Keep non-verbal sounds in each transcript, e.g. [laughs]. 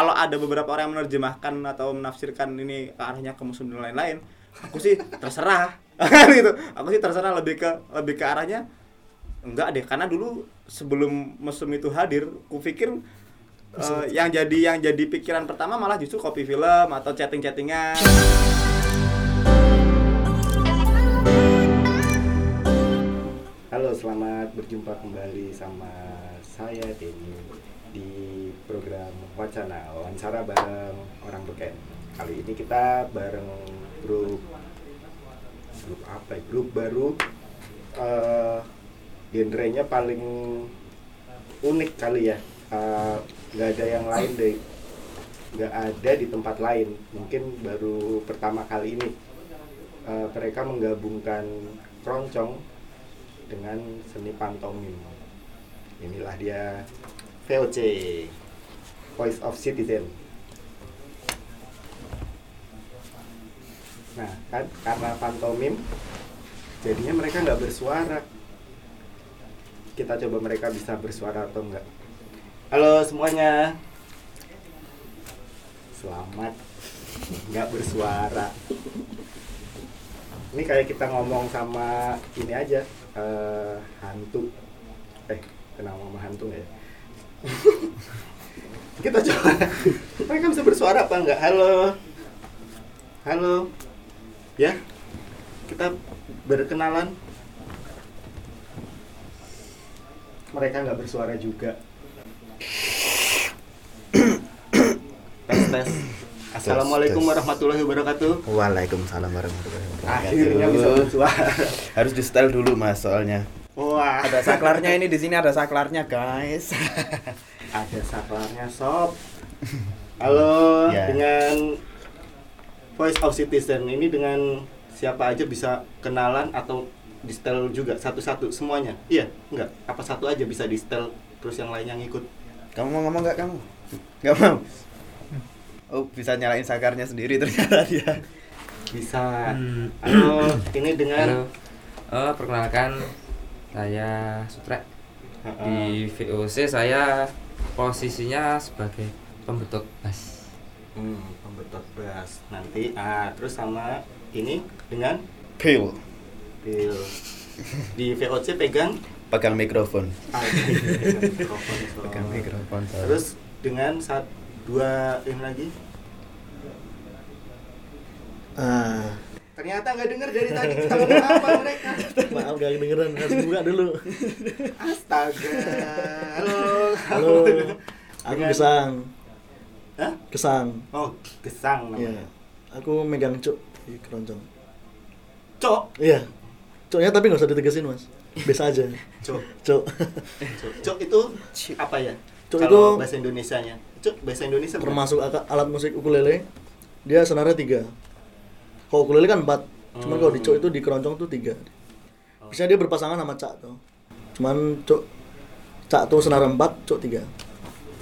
kalau ada beberapa orang yang menerjemahkan atau menafsirkan ini ke arahnya ke musuh dan lain-lain aku sih terserah. [laughs] Gitu. Aku sih terserah lebih ke lebih ke arahnya enggak deh. Karena dulu sebelum musim itu hadir ku pikir eh, yang jadi yang jadi pikiran pertama malah justru kopi film atau chatting-chattingan. Halo, selamat berjumpa kembali sama saya Denny di program Wacana Wawancara bareng orang Beken. Kali ini kita bareng grup grup apa ya? Grup baru eh genrenya paling unik kali ya. Eh, nggak ada yang lain deh. Nggak ada di tempat lain. Mungkin baru pertama kali ini Eh, mereka menggabungkan keroncong dengan seni pantomim. Inilah dia VOC, Voice of Citizen. Nah, kan karena pantomim, jadinya mereka nggak bersuara. Kita coba mereka bisa bersuara atau enggak. Halo semuanya. Selamat nggak bersuara. Ini kayak kita ngomong sama ini aja eh, hantu. Eh, kenal sama hantu ya? [laughs] kita coba. Mereka bisa bersuara apa enggak? Halo. Halo. Ya. Kita berkenalan. Mereka nggak bersuara juga. tes tes. Assalamualaikum warahmatullahi wabarakatuh. Waalaikumsalam warahmatullahi wabarakatuh. Akhirnya bisa bersuara. Harus di setel dulu mas soalnya. Wah, Ada saklarnya ini di sini ada saklarnya guys. [laughs] ada saklarnya sob. Halo, [laughs] Ya. dengan Voice of Citizen ini dengan siapa aja bisa kenalan atau di setel juga satu-satu semuanya? Iya, enggak. Apa satu aja bisa di setel terus yang lainnya ngikut? Kamu mau ngomong nggak kamu? Nggak mau. Oh bisa nyalain sakarnya sendiri ternyata dia. Bisa. Hmm. Halo, ini dengan Halo, oh, perkenalkan saya Sutra Heeh. di VOC saya posisinya sebagai pembetot bass. Hmm, pembetot bass. Nanti ah terus sama ini dengan Pil. Bill. Di VOC pegang Pegang mikrofon. Ah, [laughs] pegang mikrofon, Sob. Pegang mikrofon. Terus dengan saat dua ini lagi Ah, ternyata nggak dengar dari tadi [laughs] kita ngomong apa mereka. maaf gak kedengeran, harus buka dulu. Astaga. Halo. Halo, aku Dengan- Gesang. Hah? Gesang. Oh, gesang Iya. namanya. Aku megang cuk di keroncong. Cok. Iya. Cuknya tapi nggak usah ditegesin, Mas. Biasa aja. Cok. Cok. Cok itu apa ya? Cok itu- bahasa Indonesianya. Cok bahasa Indonesia? Termasuk alat musik ukulele. Dia senarnya tiga. Kalau ukulele kan empat. Cuman kalau di cuk itu di keroncong tuh tiga. Biasanya dia berpasangan sama cak tuh. Cuman cuk cak tuh senar empat, cuk tiga.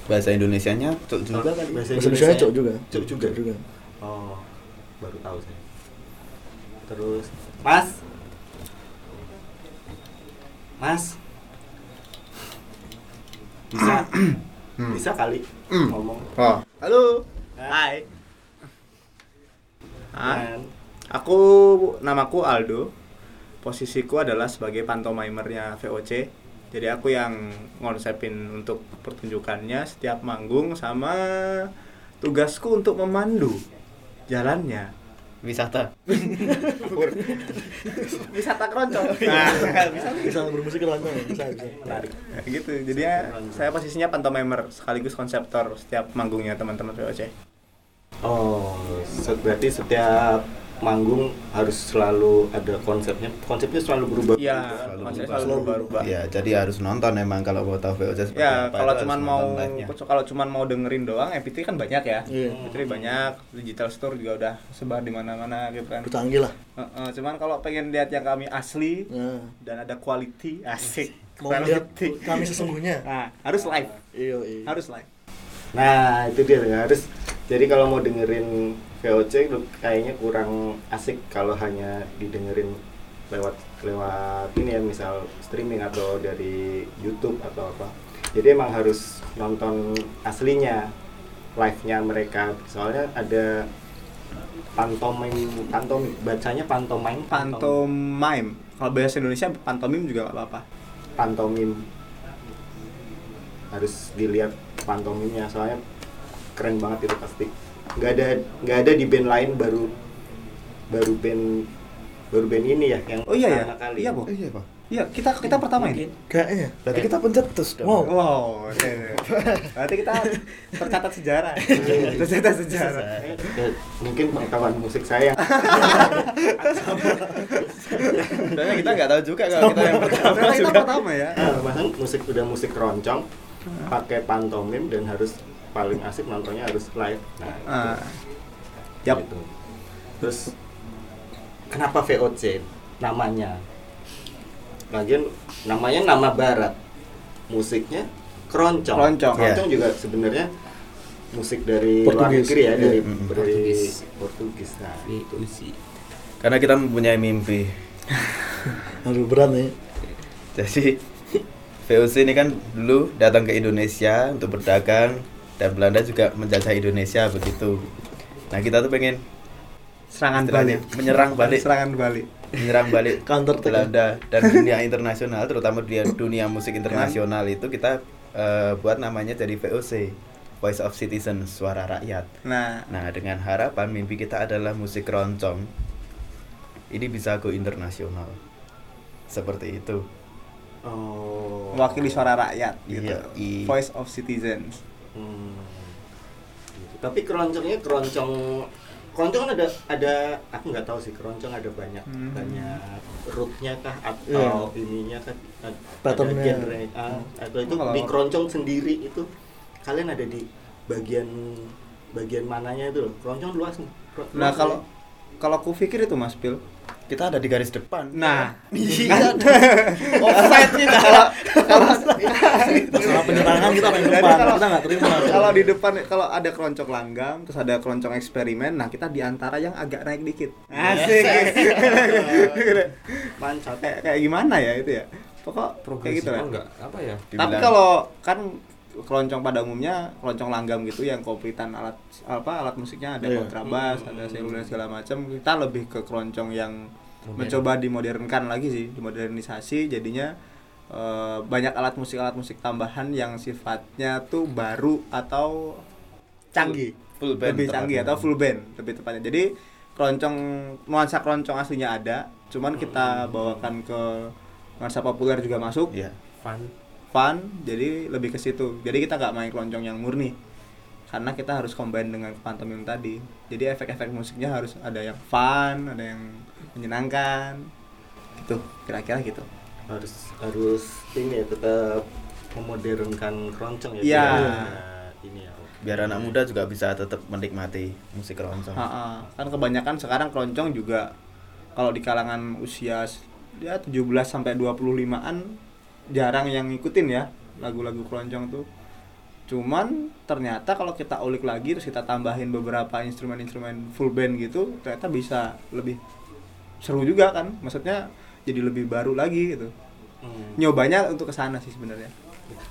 Bahasa Indonesianya cuk juga kali. Bahasa Bahasa Indonesia Indonesianya cuk juga. Cuk juga. Cuk juga. Oh, baru tahu saya. Terus, Mas. Mas. Bisa. Bisa kali ngomong. Oh. halo hai Hai. Aku namaku Aldo. Posisiku adalah sebagai pantomimernya VOC. Jadi aku yang ngonsepin untuk pertunjukannya setiap manggung sama tugasku untuk memandu jalannya. Wisata. [laughs] Wisata keroncong. [laughs] Nah, bisa Bisa bermusik keroncong ya? Bisa, bisa. menarik. Nah, gitu. Jadi ya, saya posisinya pantomimer sekaligus konseptor setiap manggungnya teman-teman VOC. Oh, berarti setiap manggung harus selalu ada konsepnya. Konsepnya selalu berubah. Iya, Selalu konsepnya berubah. selalu berubah-ubah. Iya, jadi harus nonton emang kalau mau tahu VOC seperti Ya, apa, kalau harus mau kalau cuman mau dengerin doang, MP3 kan banyak ya. Iya. MP3 banyak, digital store juga udah sebar di mana-mana gitu kan. Canggih lah. Heeh, cuman kalau pengen lihat yang kami asli Nah, dan ada quality, asik. [laughs] mau lihat Quality. kami sesungguhnya. [laughs] Nah, harus live. Iya, iya. Harus live. Nah, itu dia ya, harus. Jadi kalau mau dengerin VOC kayaknya kurang asik kalau hanya didengerin lewat lewat ini ya misal streaming atau dari YouTube atau apa. Jadi emang harus nonton aslinya. live-nya mereka soalnya ada pantomim pantomim bacanya pantomim Pantomime. Kalau bahasa Indonesia pantomim juga gak apa-apa. pantomim harus dilihat pantomimnya soalnya keren banget itu pasti nggak ada nggak ada di band lain baru baru band baru band ini ya yang Oh iya ya? pertama kali Iya, Bu. Oh iya, Pak. Iya, kita kita pertama ini. Kayaknya. Berarti kita pencetus dong. Wow. Wow, oke. Berarti kita tercatat sejarah. [laughs] tercatat sejarah. Eh, mungkin pengetahuan musik saya Soalnya kita nggak tahu juga kalau kita yang pertama kita juga. pertama ya. Nah, bahkan musik udah musik keroncong pakai pantomim dan harus paling asik nontonnya harus live. Nah, Ah. itu. Yap. Gitu. Terus kenapa VOC namanya? Lagian namanya nama barat. Musiknya keroncong. Keroncong. Keroncong Iya. juga sebenarnya musik dari luar Portugis. negeri ya, dari. Mm, dari Portugis. Portugis. Nah, itu. VOC Karena kita mempunyai mimpi. [laughs] Aduh berat nih. Jadi VOC ini kan dulu datang ke Indonesia untuk berdagang dan Belanda juga menjajah Indonesia begitu. Nah kita tuh pengen Serangan balik. menyerang balik, Serangan balik. menyerang balik [laughs] Counter. Belanda dan dunia internasional, terutama dunia dunia musik internasional itu kita eh, buat namanya jadi VOC, Voice of Citizen, suara rakyat. Nah, Nah dengan harapan mimpi kita adalah musik keroncong ini bisa go internasional, seperti itu. Oh. mewakili suara rakyat gitu. Iya, i- Voice of Citizens. Hmm. Gitu. Tapi keroncongnya keroncong keroncong kan ada ada aku nggak tahu sih keroncong ada banyak Hmm. banyak rootnya kah atau ininya kan ad- Patternnya. ada genre ah, atau itu Kalau- di keroncong sendiri itu kalian ada di bagian bagian mananya itu loh keroncong luas nih Nah, kalau ya? kalau aku pikir itu Mas Pil. Kita ada di garis depan. Nah, Iya. [laughs] Offside kita. kalau kalau Masalah penyerangan kita main Jadi depan, kalau- kita nggak terima. kalau di depan kalau ada keroncong langgam, terus ada keroncong eksperimen, nah kita di antara yang agak naik dikit. Asik. [laughs] mancat kayak kayak gimana ya itu ya? Pokok kayak progresif gitu lah. enggak apa ya Tapi kalau kan keroncong pada umumnya keroncong langgam gitu yang komplitan alat apa alat musiknya ada Iya. kontrabas, Hmm. ada seluler segala macam. Kita lebih ke keroncong yang Modern. mencoba dimodernkan lagi sih, dimodernisasi jadinya eh, banyak alat musik alat musik tambahan yang sifatnya tuh baru atau canggih. Full band lebih canggih tepatnya. atau full band lebih tepatnya. Jadi keroncong nuansa keroncong aslinya ada, cuman kita bawakan ke nuansa populer juga masuk Iya. fun fun jadi lebih ke situ jadi kita nggak main keroncong yang murni karena kita harus combine dengan pantomim tadi jadi efek-efek musiknya harus ada yang fun ada yang menyenangkan gitu kira-kira gitu harus harus ini ya tetap memodernkan keroncong ya Iya. biar ada ini ya Biar anak muda juga bisa tetap menikmati musik keroncong. Ha-ha. kan kebanyakan sekarang keroncong juga kalau di kalangan usia ya 17 sampai 25-an jarang yang ngikutin ya lagu-lagu keroncong tuh cuman ternyata kalau kita ulik lagi terus kita tambahin beberapa instrumen-instrumen full band gitu ternyata bisa lebih seru juga kan maksudnya jadi lebih baru lagi gitu Hmm. nyobanya untuk ke sana sih sebenarnya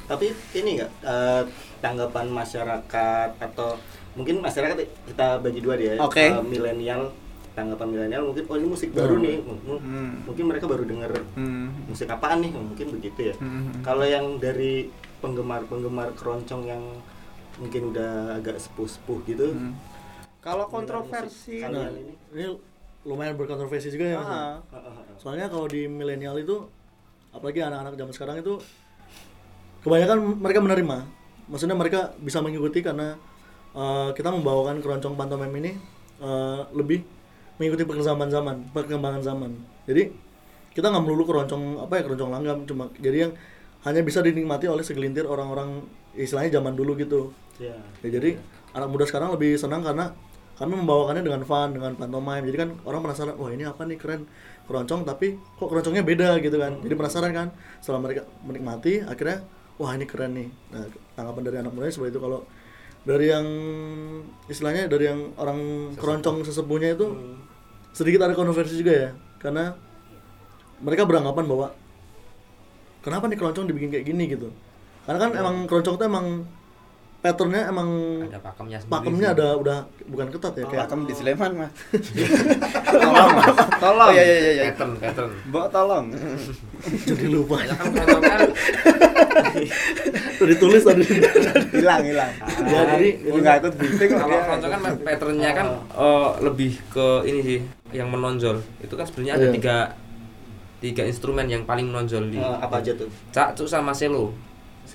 tapi ini enggak eh, tanggapan masyarakat atau mungkin masyarakat kita bagi dua deh ya Oke. Eh, milenial tanggapan milenial mungkin oh ini musik baru Hmm. nih M- m- Hmm. mungkin mereka baru denger hmm. musik apaan nih mungkin begitu ya Hmm. kalau yang dari penggemar-penggemar keroncong yang mungkin udah agak sepuh-sepuh gitu Hmm. kalau kontroversi Nah, ini ini lumayan berkontroversi juga ya. Ah. Soalnya kalau di milenial itu, apalagi anak-anak zaman sekarang itu, kebanyakan mereka menerima. Maksudnya mereka bisa mengikuti karena eh, kita membawakan keroncong pantomim ini eh, lebih mengikuti perkembangan zaman, perkembangan zaman. Jadi kita nggak melulu keroncong apa ya keroncong langgam, cuma jadi yang hanya bisa dinikmati oleh segelintir orang-orang istilahnya zaman dulu gitu. ya Ya, jadi anak muda sekarang lebih senang karena kami membawakannya dengan fun, dengan pantomime. Jadi kan orang penasaran, wah ini apa nih keren keroncong tapi kok keroncongnya beda gitu kan. Jadi penasaran kan. Setelah mereka menikmati, akhirnya wah ini keren nih. Nah tanggapan dari anak muda seperti itu kalau dari yang istilahnya dari yang orang keroncong sesepuhnya itu sedikit ada kontroversi juga ya. Karena mereka beranggapan bahwa kenapa nih keroncong dibikin kayak gini? gitu. Karena kan emang keroncong itu emang patternnya emang ada pakemnya sendiri pakemnya sih. ada udah bukan ketat ya kayak Pakem di Sleman mah. tolong tolong. Oh iya iya iya. iya. pattern pattern. Mbok tolong. Jadi lupa. Banyak kan udah ditulis tadi. Hilang hilang. Ya, jadi- nggak ikut briefing kok? Kalau keroncongan kan patternnya kan eh, lebih ke ini sih yang menonjol. Itu kan sebenarnya ada Iya. tiga tiga instrumen yang paling menonjol di Eh, apa aja tuh? Cak cuk sama selo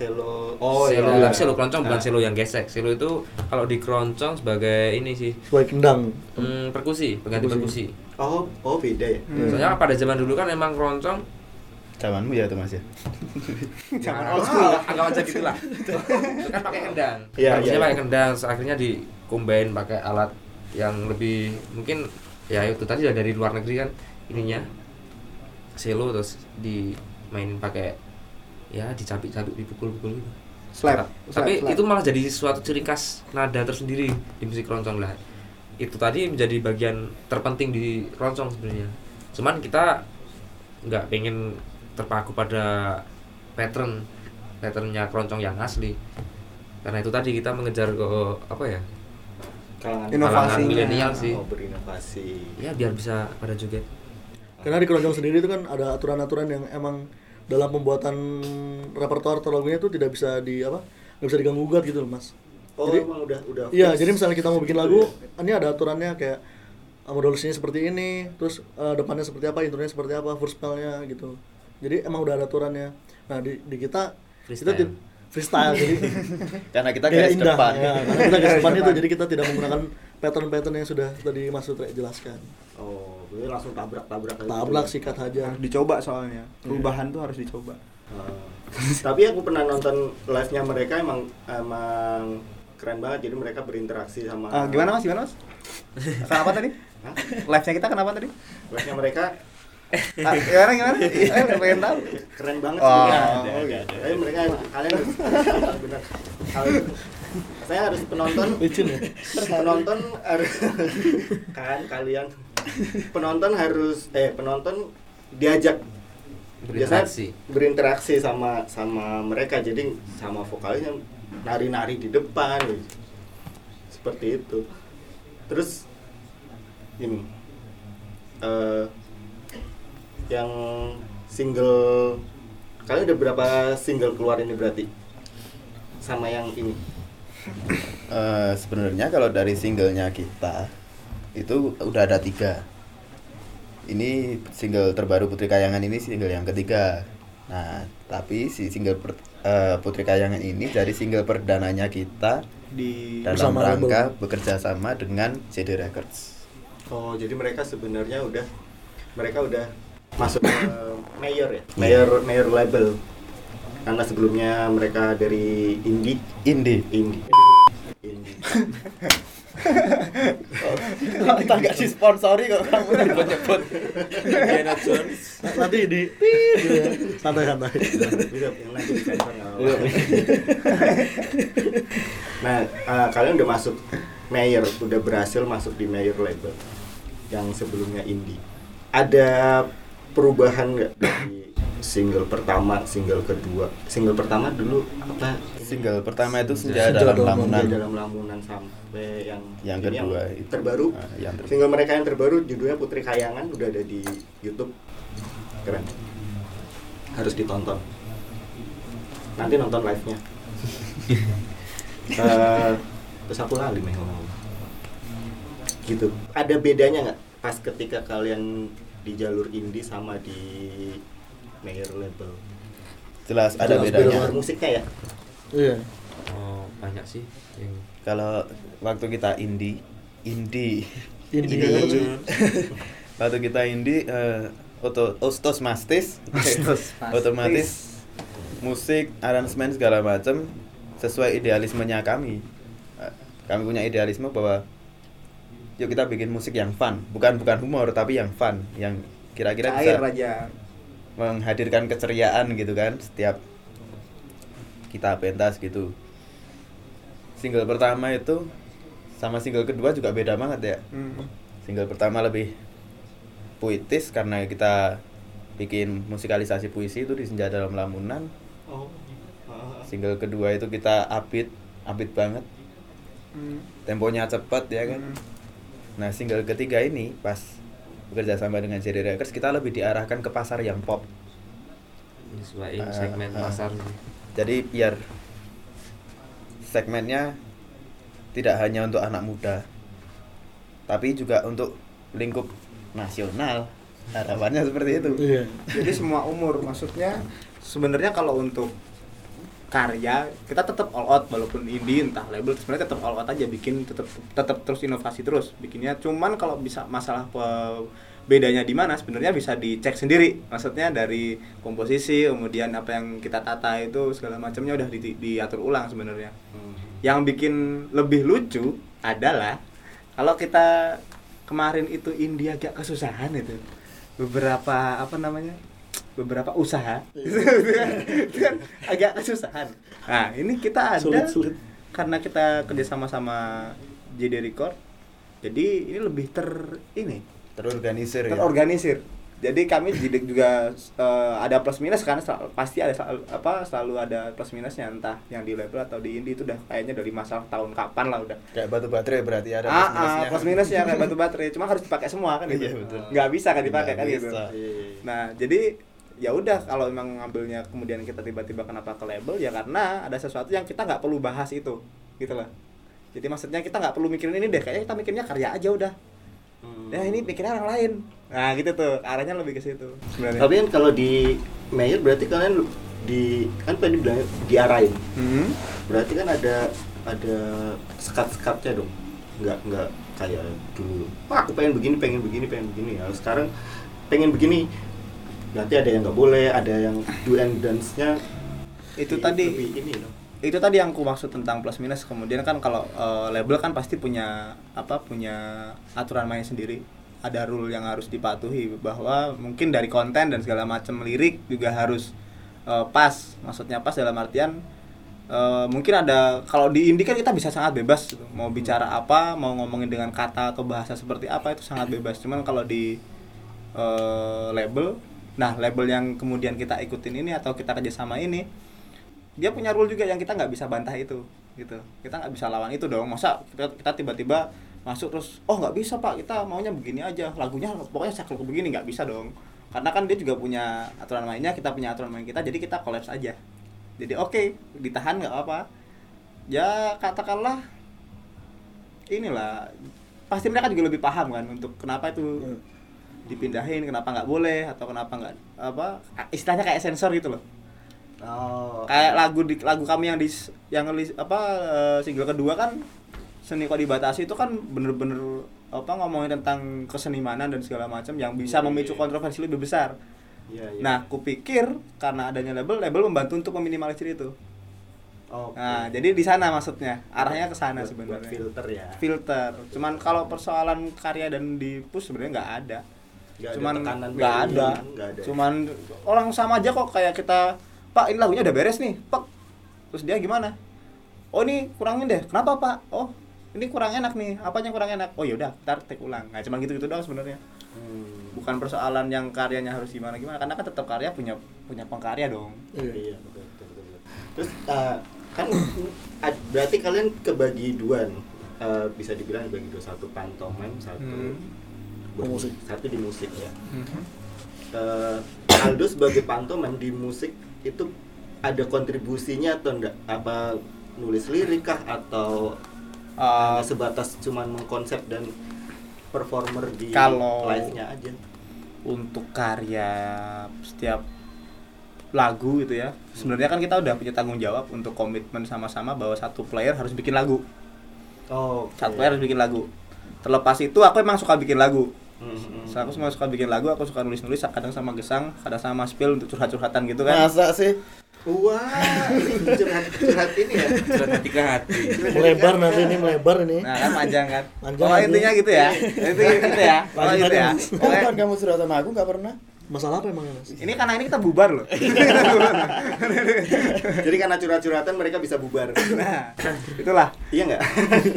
selo selo iya. tapi selo keroncong bukan Nah. selo yang gesek selo itu kalau di keroncong sebagai ini sih sesuai kendang hmm, perkusi pengganti perkusi oh oh beda ya soalnya pada zaman dulu kan emang keroncong Zamanmu ya itu Mas ya. [laughs] Jangan [laughs] old school, anggap aja gitu lah. itu kan pakai kendang. Iya, Harusnya iya, pakai iya. kendang, akhirnya di combine pakai alat yang lebih mungkin ya itu tadi udah dari luar negeri kan ininya selo terus dimainin pakai ya dicapik-capik dipukul-pukul gitu. Slap, Tapi slap, itu malah jadi suatu ciri khas nada tersendiri di musik keroncong lah. Itu tadi menjadi bagian terpenting di keroncong sebenarnya. Cuman kita nggak pengen terpaku pada pattern patternnya keroncong yang asli. Karena itu tadi kita mengejar ke apa ya? kalangan kalangan milenial sih. oh berinovasi Ya biar bisa pada joget. karena di keroncong sendiri itu kan ada aturan-aturan yang emang dalam pembuatan repertoar atau lagunya itu tidak bisa di apa nggak bisa diganggu gugat gitu loh mas oh jadi emang udah udah iya jadi misalnya kita mau bikin lagu ya? ini ada aturannya kayak modulasinya seperti ini terus uh, depannya seperti apa intronya seperti apa first spellnya gitu jadi emang udah ada aturannya nah di, di kita kita Freestyle. ti- freestyle jadi [laughs] Karena kita garis indah depan. ya, karena kita garis depan itu jadi kita tidak menggunakan pattern-pattern yang sudah tadi Mas Sutre jelaskan oh berarti langsung tabrak tabrak tabrak sikat aja. Dicoba soalnya. Perubahan tuh harus dicoba. Tapi aku pernah nonton live nya mereka emang emang keren banget. Jadi mereka berinteraksi sama Ah, gimana mas? Gimana mas? Kenapa [laughs] tadi? Live nya kita kenapa tadi? Live nya mereka. Ah, gimana gimana? Eh pengen tahu. Keren banget Oh, sebenarnya. oh, gitu. Tapi mereka kalian harus benar. Kalian- saya harus penonton ya penonton harus kan kalian penonton harus eh penonton diajak. Biasanya Berinteraksi. berinteraksi sama sama mereka. Jadi sama vokalnya nari-nari di depan gitu. seperti itu. Terus ini eh yang single kalian udah berapa single keluar ini berarti? Sama yang ini. Eh, sebenarnya kalau dari singlenya kita itu udah ada tiga ini single terbaru Putri Kayangan ini single yang ketiga nah tapi si single per- eh, Putri Kayangan ini dari single perdananya kita di dalam rangka label. bekerja sama dengan CD Records Oh, jadi mereka sebenarnya udah mereka udah masuk ke [coughs] mayor ya? Mayor mayor label. Karena sebelumnya mereka dari indie, Indie indie. [laughs] indie. [laughs] kita nggak disponsori kok kamu nyebut-nyebut Indiana Jones nanti di gitu ya. disensor nggak apa-apa. Nah, eh, kalian udah masuk mayor, udah berhasil masuk di mayor label yang sebelumnya indie. Ada perubahan nggak dari single pertama, single kedua? Single pertama dulu apa? single pertama itu senja Senja dalam dalam lamunan Di dalam lamunan sampai yang yang kedua itu. terbaru. Ah, yang terbaru. single mereka yang terbaru judulnya Putri Kayangan udah ada di YouTube. Keren. Harus ditonton. Nanti nonton live nya [laughs] terus aku lali nih gitu. Ada bedanya nggak pas ketika kalian di jalur indie sama di major label? Jelas ada Jelas, bedanya. musiknya ya? Iya. Oh, banyak sih yang kalau waktu kita indie indie Indie. Indie. [laughs] waktu kita indie eh, oto ostos mastis Ostos mastis. [laughs] otomatis musik aransemen segala macam sesuai idealismenya kami. Eh, kami punya idealisme bahwa yuk kita bikin musik yang fun. Bukan bukan humor tapi yang fun. Yang kira-kira bisa aja. menghadirkan keceriaan gitu kan setiap kita pentas gitu. Single pertama itu sama single kedua juga beda banget ya Hmm. single pertama lebih puitis karena kita bikin musikalisasi puisi itu di senja dalam lamunan oh single kedua itu kita upbeat upbeat banget Hmm. temponya cepat ya kan Hmm. nah single ketiga ini pas bekerja sama dengan Jerry Records kita lebih diarahkan ke pasar yang pop Ah, segmen ah. pasar jadi biar segmennya tidak hanya untuk anak muda tapi juga untuk lingkup nasional. Harapannya seperti itu. Iya. Jadi semua umur maksudnya sebenarnya kalau untuk karya kita tetap all out walaupun indie entah label sebenarnya tetap all out aja bikin tetap tetap terus inovasi terus bikinnya. Cuman kalau bisa masalah pe- bedanya di mana sebenarnya bisa dicek sendiri. Maksudnya dari komposisi kemudian apa yang kita tata itu segala macamnya udah di- diatur ulang sebenarnya yang bikin lebih lucu adalah kalau kita kemarin itu India agak kesusahan itu. Beberapa apa namanya? Beberapa usaha. [laughs] Agak kesusahan. Nah ini kita ada Sulit, sulit. karena kita kerjasama sama JD Record. Jadi ini lebih ter ini terorganisir ya? terorganisir jadi kami jadi juga eh, ada plus minus karena sel- pasti ada sel- apa selalu ada plus minusnya entah yang di label atau di indie itu udah kayaknya dari masalah tahun kapan lah udah. Kayak batu baterai berarti ada ah, ah, plus minusnya kayak batu baterai. Cuma harus dipakai semua kan gitu. Iya, betul. nggak bisa kan dipakai kan gitu. nah jadi ya udah kalau memang ngambilnya kemudian kita tiba-tiba kenapa ke label ya karena ada sesuatu yang kita nggak perlu bahas itu gitu lah jadi maksudnya kita nggak perlu mikirin ini deh kayaknya kita mikirnya karya aja udah. Ya ini pikirnya orang lain nah gitu tuh arahnya lebih ke situ sebenarnya Tapi kan kalau di mayor berarti kalian di kan tadi bilang diarahin. Hmm. Berarti kan ada ada sekat-sekatnya dong. Nggak nggak kayak dulu. Wah, aku pengen begini, pengen begini, pengen begini. Ya, sekarang pengen begini. Berarti ada yang nggak boleh, ada yang do and dance-nya itu di- tadi lebih ini dong. itu tadi yang aku maksud tentang plus minus kemudian kan kalau eh, label kan pasti punya apa punya aturan main sendiri ada rule yang harus dipatuhi bahwa mungkin dari konten dan segala macam lirik juga harus eh, pas. Maksudnya pas dalam artian eh, mungkin ada kalau di indie kan kita bisa sangat bebas gitu. mau bicara apa mau ngomongin dengan kata atau bahasa seperti apa itu sangat bebas. Cuman kalau di eh, label nah label yang kemudian kita ikutin ini atau kita kerjasama ini dia punya rule juga yang kita nggak bisa bantah itu gitu. Kita nggak bisa lawan itu dong. Masa kita tiba-tiba masuk terus oh nggak bisa pak. Kita maunya begini aja. Lagunya pokoknya saklek begini nggak bisa dong. Karena kan dia juga punya aturan mainnya kita punya aturan main kita jadi kita kolaps aja. Jadi oke ditahan nggak apa ya katakanlah inilah pasti mereka juga lebih paham kan untuk kenapa itu dipindahin kenapa nggak boleh atau kenapa nggak apa istilahnya kayak sensor gitu loh. Oh. kayak lagu di lagu kami yang di yang apa eh, single kedua kan seni kok dibatasi itu kan bener-bener apa ngomongin tentang kesenimanan dan segala macam yang bisa Iya, memicu iya. kontroversi lebih besar. Iya, iya. Nah, kupikir karena adanya label, label membantu untuk meminimalisir itu. Oke. Nah, jadi di sana maksudnya arahnya ke sana sebenarnya. filter ya. Filter. Cuman kalau persoalan karya dan di push sebenarnya nggak ada. Ada Cuman nggak ada. ada. Cuman orang sama aja kok kayak kita, Pak ini lagunya udah beres nih, Pak. Terus dia gimana? Oh ini kurangin deh. Kenapa Pak? Oh ini kurang enak nih. Apanya kurang enak? Oh yaudah, ntar take ulang. Nah cuman gitu-gitu doang sebenarnya. Hmm. Bukan persoalan yang karyanya harus gimana gimana. Karena kan tetap karya punya punya pengkarya dong. Iya. Iya, betul, betul, betul, betul. Terus eh, kan berarti kalian kebagi dua nih. Eh, bisa dibilang dibagi dua satu pantoman, satu Hmm. bermusik, satu di musik ya. Eh, Aldo sebagai pantoman di musik itu ada kontribusinya atau enggak? Apa nulis lirik kah atau Eh, hanya sebatas cuman mengkonsep dan performer di Kalau- live-nya aja? untuk karya setiap lagu gitu ya sebenarnya kan kita udah punya tanggung jawab untuk komitmen sama-sama bahwa satu player harus bikin lagu. Oh, satu player harus bikin lagu. Terlepas itu aku emang suka bikin lagu. Hmm, So, aku semua suka bikin lagu aku suka nulis nulis kadang sama gesang kadang sama spill untuk curhat curhatan gitu kan. Masa sih Wah, ini curhat, curhat ini ya. Surat hati ke hati. Melebar nanti ini melebar ini. nah kan panjang kan Panjang oh intinya gitu ya itu gitu ya oh gitu ya. Pokoknya- Kapan kamu surat sama aku nggak pernah Masalah apa emang Mas? ini karena ini kita bubar loh [laughs] Jadi karena curhat-curhatan mereka bisa bubar. nah itulah iya nggak?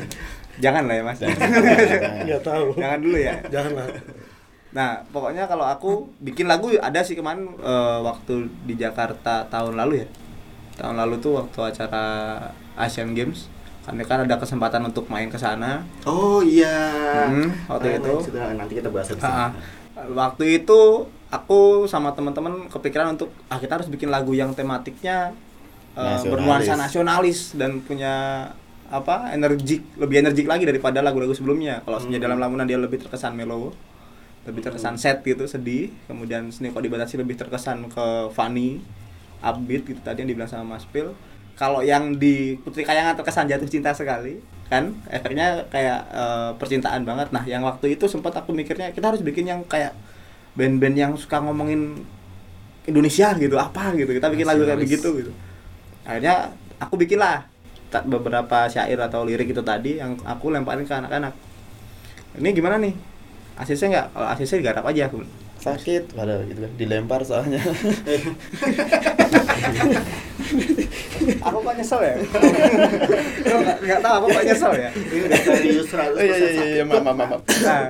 [laughs] jangan lah ya mas Enggak tahu. jangan dulu ya Janganlah. Nah, pokoknya kalau aku bikin lagu ada sih kemarin eh, waktu di Jakarta tahun lalu ya. Tahun lalu tuh waktu acara Asian Games karena kan ada kesempatan untuk main ke sana Oh iya. Hmm, waktu Ah, itu. sudah, nanti kita bahas Ah, ini. waktu itu aku sama teman-teman kepikiran untuk ah kita harus bikin lagu yang tematiknya eh, Nasionalis. bernuansa nasionalis dan punya apa energik lebih energik lagi daripada lagu-lagu sebelumnya kalau Hmm. dalam lamunan dia lebih terkesan mellow lebih terkesan sad gitu sedih. Kemudian seni kok dibatasi lebih terkesan ke funny upbeat gitu tadi yang dibilang sama Mas Pil. Kalau yang di Putri Kayangan terkesan jatuh cinta sekali kan? Efeknya kayak eh, percintaan banget. Nah yang waktu itu sempat aku mikirnya kita harus bikin yang kayak band-band yang suka ngomongin Indonesia gitu apa gitu. Kita bikin lagu kayak begitu gitu. Akhirnya aku bikin lah beberapa syair atau lirik itu tadi yang aku lemparin ke anak-anak. Ini gimana nih ACC nggak kalau ACC digarap aja aku sakit padahal gitu kan. Dilempar soalnya. [laughs] Aku kok nyesel ya? Nggak tahu aku kok nyesel ya? Serius 100% oh iya iya iya iya. maaf maaf maaf. Nah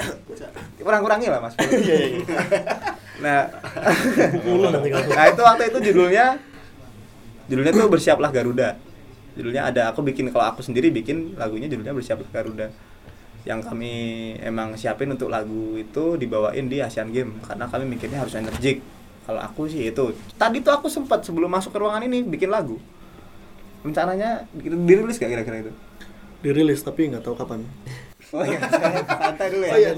kurang-kurangi lah mas. Iya iya iya. nah nah itu waktu itu judulnya judulnya tuh bersiaplah Garuda. Judulnya ada aku bikin kalau aku sendiri bikin lagunya judulnya bersiaplah Garuda yang kami emang siapin untuk lagu itu dibawain di Asian Games karena kami mikirnya harus energik. Kalau aku sih itu. Tadi tuh aku sempat sebelum masuk ke ruangan ini bikin lagu. Rencananya dirilis gak kira-kira itu? Dirilis tapi nggak tahu kapan. oh iya [laughs] santai dulu ya. Oh iya.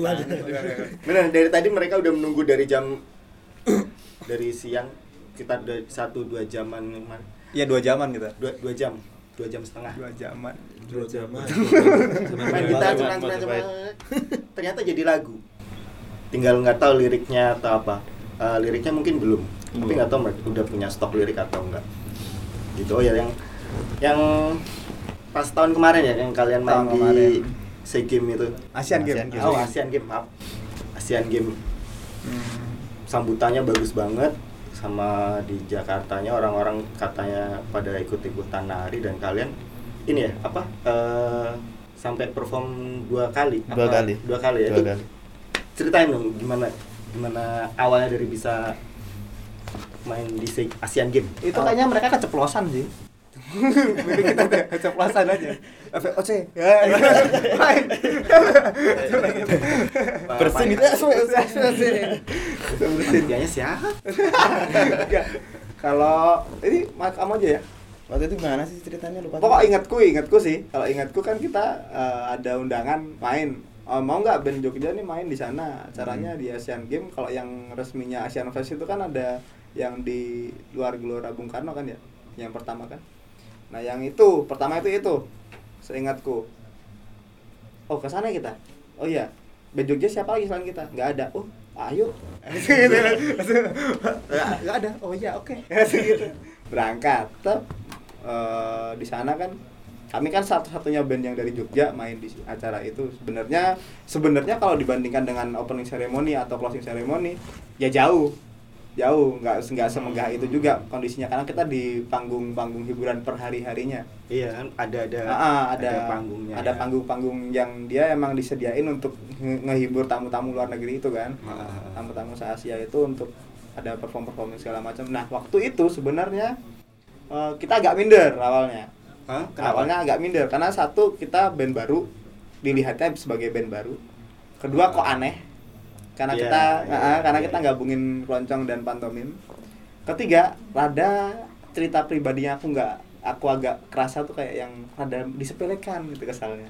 Benar, dari tadi mereka udah menunggu dari jam [coughs] dari siang kita udah satu dua jaman. Iya dua jaman kita. Dua, dua jam dua jam setengah. Dua jaman. Dua zaman. main gitar cuman cuman cuman ternyata jadi lagu. Tinggal nggak tahu liriknya atau apa. Eh, liriknya mungkin belum. Tapi Belum. nggak tahu mereka udah punya stok lirik atau enggak gitu. Oh ya yang yang pas tahun kemarin ya yang kalian main Tahun di kemarin. SEA Games itu. Asian Games. Asian Games. oh Asian Games maaf. Asian Games. Hmm. sambutannya bagus banget sama di Jakartanya orang-orang katanya pada ikut-ikutan nari dan kalian ini ya apa eh, sampai perform dua kali. Dua apa? kali. dua kali ya? Dua Itu kali. ceritain dong gimana gimana awalnya dari bisa main di Asian Games? Itu kayaknya mereka keceplosan sih Mimpi kita deh, keceplosan aja. FOC ya. [laughs] Main. Bersin itu bersin. Dianya siapa? Kalau ini mak kamu aja ya? Waktu itu gimana sih ceritanya? Lupa. Pokok ingatku ingatku sih. Kalau ingatku kan kita eh, ada undangan main. Oh, mau nggak band Jogja nih main di sana? Caranya di Asian Games. Kalau yang resminya Asian Fest itu kan ada yang di luar Gelora Bung Karno kan ya? Yang pertama kan nah yang itu pertama itu itu seingatku. Oh ke sana kita? Oh iya. Band Jogja siapa lagi selain kita? Nggak ada. Oh ayo Gitu kan. nggak nggak ada. Oh iya oke. Gitu [laughs] berangkat. Tep, eh, di sana kan kami kan satu-satunya band yang dari Jogja main di acara itu. Sebenarnya sebenarnya kalau dibandingkan dengan opening ceremony atau closing ceremony ya jauh jauh nggak nggak semegah itu juga kondisinya karena kita di panggung-panggung hiburan per hari harinya iya kan ada ada Ah, ah, ada panggungnya ada ya. panggung-panggung yang dia emang disediain untuk nge- ngehibur tamu-tamu luar negeri itu kan Ah. tamu-tamu se Asia itu untuk ada perform-perform segala macam nah waktu itu sebenarnya eh, kita agak minder awalnya Hah? Kenapa? awalnya agak minder karena satu kita band baru dilihatnya sebagai band baru kedua kok aneh karena Iya, kita iya, ah, karena iya. kita gabungin keroncong dan pantomim. Ketiga rada cerita pribadinya aku nggak aku agak kerasa tuh kayak yang rada disepelekan gitu kesalnya.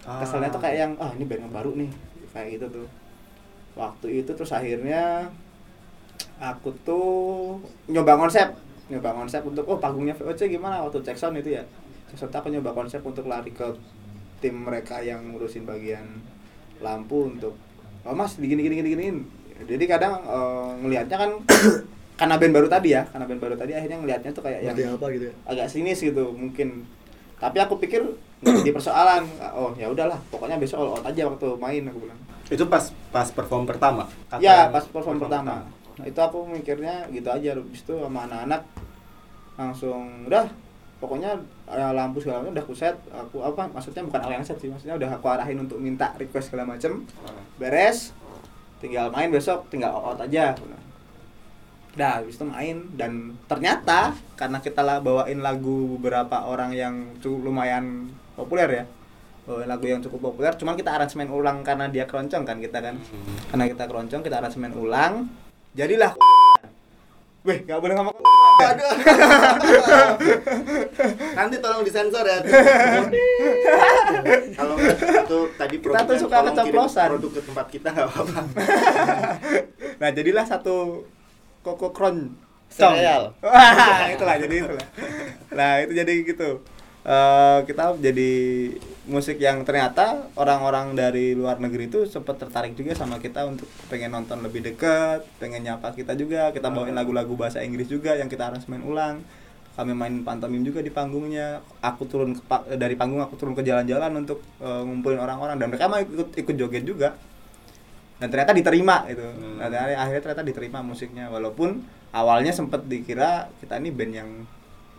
Ah. kesalnya tuh kayak yang ah ini band yang baru nih kayak gitu tuh. Waktu itu terus akhirnya aku tuh nyoba konsep nyoba konsep untuk oh panggungnya VOC gimana? Waktu cek sound itu ya. Sound aku nyoba konsep untuk lari ke tim mereka yang ngurusin bagian lampu untuk oh mas digini gini gini giniin. Jadi kadang eh, ngelihatnya kan [coughs] karena band baru tadi ya karena band baru tadi akhirnya ngelihatnya tuh kayak yang Ngerti apa gitu ya. agak sinis gitu mungkin. Tapi aku pikir nggak jadi persoalan. Oh ya udahlah pokoknya besok all out aja waktu main aku bilang. Itu pas pas perform pertama? Atau ya yang pas perform pertama. Nah, itu aku mikirnya gitu aja habis itu sama anak-anak langsung udah pokoknya eh, lampu segala macam udah aku set aku apa maksudnya bukan aku yang set sih maksudnya udah aku arahin untuk minta request segala macam. Beres tinggal main besok tinggal out aja. Udah, habis itu main dan ternyata karena kita lah bawain lagu beberapa orang yang cukup lumayan populer ya bawain lagu yang cukup populer cuman kita aransemen ulang karena dia keroncong kan kita kan. Karena kita keroncong kita aransemen ulang jadilah [laughs] Weh, gak boleh ngomong Aduh. Nanti tolong disensor ya. [laughs] Kalau itu tadi Kita tuh suka keceplosan. Produk ke tempat kita nggak apa-apa. [laughs] Nah, jadilah satu koko kron Sereal. Wah, itulah jadi itulah. Nah, itu jadi gitu. Eh, kita jadi musik yang ternyata orang-orang dari luar negeri itu sempat tertarik juga sama kita untuk pengen nonton lebih dekat, pengen nyapa kita juga. Kita bawain lagu-lagu bahasa Inggris juga yang kita aransemen ulang. Kami main pantomim juga di panggungnya. Aku turun ke dari panggung aku turun ke jalan-jalan untuk eh, ngumpulin orang-orang dan mereka mau ikut ikut joget juga. Dan ternyata diterima gitu. Nah, dan akhirnya ternyata diterima musiknya walaupun awalnya sempat dikira kita ini band yang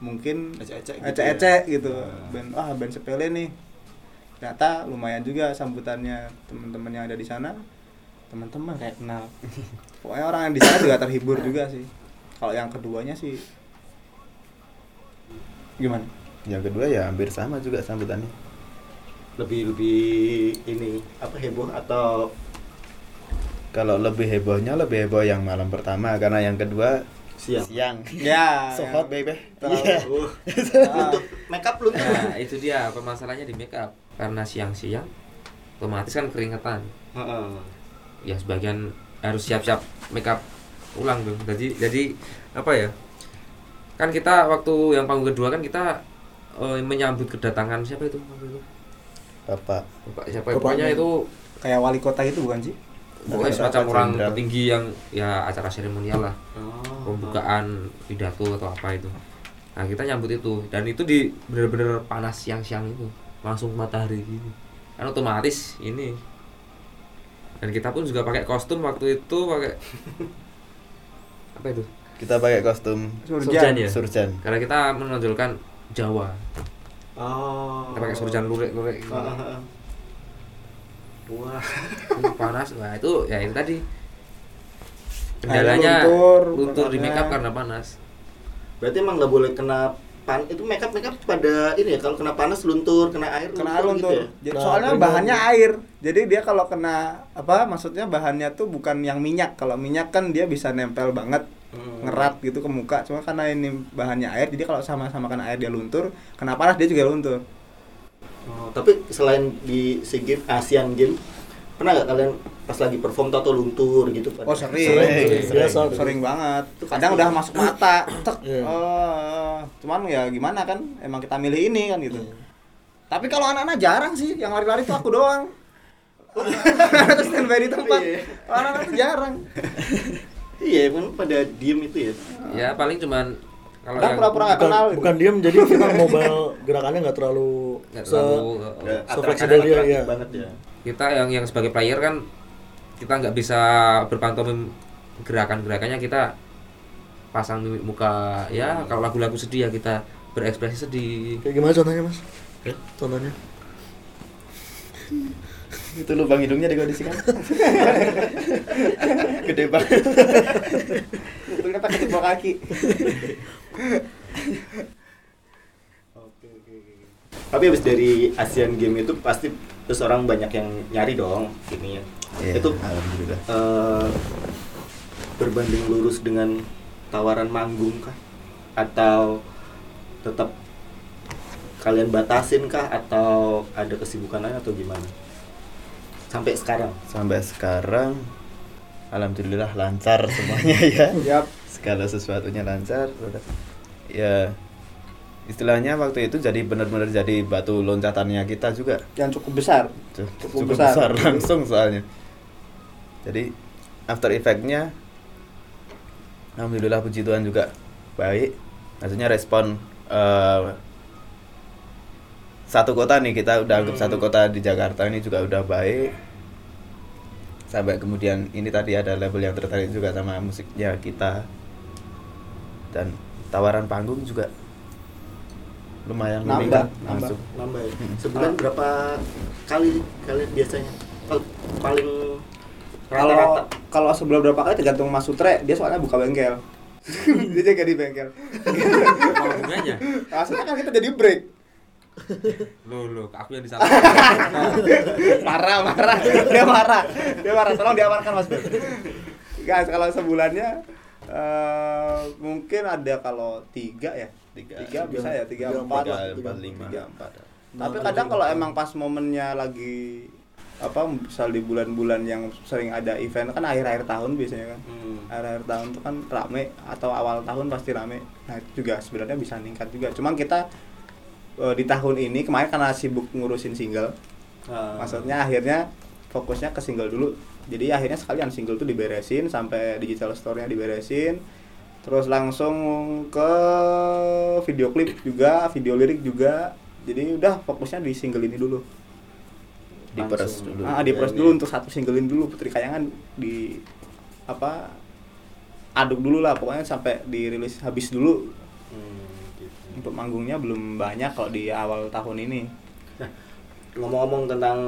mungkin Ecek-ecek gitu ecek-ecek ya. gitu, Nah. band ah band sepele nih. Ternyata lumayan juga sambutannya teman-teman yang ada di sana. Teman-teman kayak kenal. [laughs] Pokoknya orang yang di sana juga terhibur juga sih. Kalau yang keduanya sih. Gimana? Yang kedua ya hampir sama juga sambutannya. Lebih lebih ini apa heboh atau? Kalau lebih hebohnya lebih heboh yang malam pertama. Karena yang kedua siang? siang. ya So hot baby. Terlalu- Iya. Uh, [laughs] Ah. untuk make up lu Nah, itu dia permasalahannya di make up. Karena siang-siang otomatis kan keringetan. Heeh. Ya sebagian harus siap-siap make up ulang tuh. Jadi jadi apa ya? Kan kita waktu yang panggung kedua kan kita eh, menyambut kedatangan siapa itu itu? Bapak Bapak siapa ya? Bapaknya. pokoknya itu kayak wali kota gitu bukan sih pokoknya Bapak semacam orang Jenderal. petinggi yang ya acara seremonial lah Oh. pembukaan pidato atau apa itu nah kita nyambut itu dan itu di bener-bener panas siang-siang itu langsung matahari gini kan otomatis ini dan kita pun juga pakai kostum waktu itu pakai [laughs] apa itu kita pakai kostum surjan ya surjan. karena kita menonjolkan Jawa Oh. kita pakai surjan lurik-lurik gitu. Ah, ah, ah. Wah. Panas nah itu ya itu tadi kendalanya luntur, luntur di bakarnya. make up karena panas Berarti emang nggak boleh kena pan itu make up make up pada ini ya kalau kena panas luntur kena air kena air luntur luntur. gitu ya? Jadi Nah, soalnya bahannya air. Jadi dia kalau kena apa maksudnya bahannya tuh bukan yang minyak. Kalau minyak kan dia bisa nempel banget, Hmm. ngerat gitu ke muka. Cuma karena ini bahannya air, jadi kalau sama-sama kena air dia luntur, kena panas dia juga luntur. Oh, tapi selain di SEA Games, Asian Games, pernah nggak kalian pas lagi perform atau luntur gitu? Oh sering, Sering, sering, biasa. sering banget. Itu Kadang udah masuk mata, tek. Iya. Oh, cuman ya gimana kan? Emang kita milih ini kan gitu. Tapi kalau anak-anak jarang sih, yang lari-lari tuh aku doang. Terus [laughs] standby di tempat. Iya. Anak-anak tuh jarang. Iya, kan pada diem itu ya. ya paling cuman kalau yang pura-pura nggak bukan, kenal. gitu. bukan diem jadi kita [laughs] mobile gerakannya nggak terlalu nggak se- terlalu atrak- fleksibel dia, atraktif iya. banget ya. kita yang yang sebagai player kan kita nggak bisa berpantomim gerakan-gerakannya kita pasang mimik muka ya kalau lagu-lagu sedih ya kita berekspresi sedih kayak gimana contohnya mas Ya. contohnya Itu lubang hidungnya dikondisikan. [laughs] Gede banget. Betulnya pakai jempol kaki. Oke, oke, oke. Tapi habis dari Asian Games itu pasti terus orang banyak yang nyari dong ini ya. Iya, Itu alhamdulillah. eh, berbanding lurus dengan tawaran manggung kah? Atau tetap kalian batasin kah atau ada kesibukan lain atau gimana? Sampai sekarang. Sampai sekarang alhamdulillah lancar semuanya [laughs] ya. Yap. Segala sesuatunya lancar. udah. Ya istilahnya waktu itu jadi benar-benar jadi batu loncatannya kita juga. Yang cukup besar. Cukup, Cukup besar. besar. [laughs] langsung soalnya. Jadi after effect-nya alhamdulillah puji Tuhan juga baik. Maksudnya respon eh, satu kota nih kita udah anggap Hmm. satu kota di Jakarta ini juga udah baik. Sampai kemudian ini tadi ada label yang tertarik juga sama musiknya kita. Dan tawaran panggung juga lumayan Nambah, nambah. langsung. Nambah ya? Hmm. Sebulan berapa kali kalian biasanya? Kalau paling Kalau kalau sebelum berapa kali tergantung Mas Sutre, dia soalnya buka bengkel. [laughs] dia jaga di bengkel. hubungannya Maksudnya kan kita jadi break. Loh, loh, aku yang disalah. [laughs] marah marah dia marah dia marah tolong diamankan mas Beb guys kalau sebulannya eh, mungkin ada kalau tiga ya Tiga. tiga bisa ya tiga Tiga, empat tiga, lah. empat, lima. tiga empat Nah, tapi kadang tiga, kalau emang pas momennya lagi apa misal di bulan-bulan yang sering ada event kan akhir-akhir tahun biasanya kan Hmm. akhir-akhir tahun tuh kan rame atau awal tahun pasti rame nah itu juga sebenarnya bisa meningkat juga cuman kita eh, di tahun ini kemarin karena sibuk ngurusin single Ah. maksudnya akhirnya fokusnya ke single dulu jadi akhirnya sekalian single tuh diberesin sampai digital store-nya diberesin. Terus langsung ke video klip juga video lirik juga. Jadi udah fokusnya di single ini dulu. Diperes Langsung. dulu. Ah diperes Iya, dulu iya. untuk satu single ini dulu. Putri Kayangan di apa aduk dulu lah. Pokoknya sampai dirilis habis dulu. Hmm, gitu. untuk manggungnya belum banyak kalau di awal tahun ini ngomong-ngomong tentang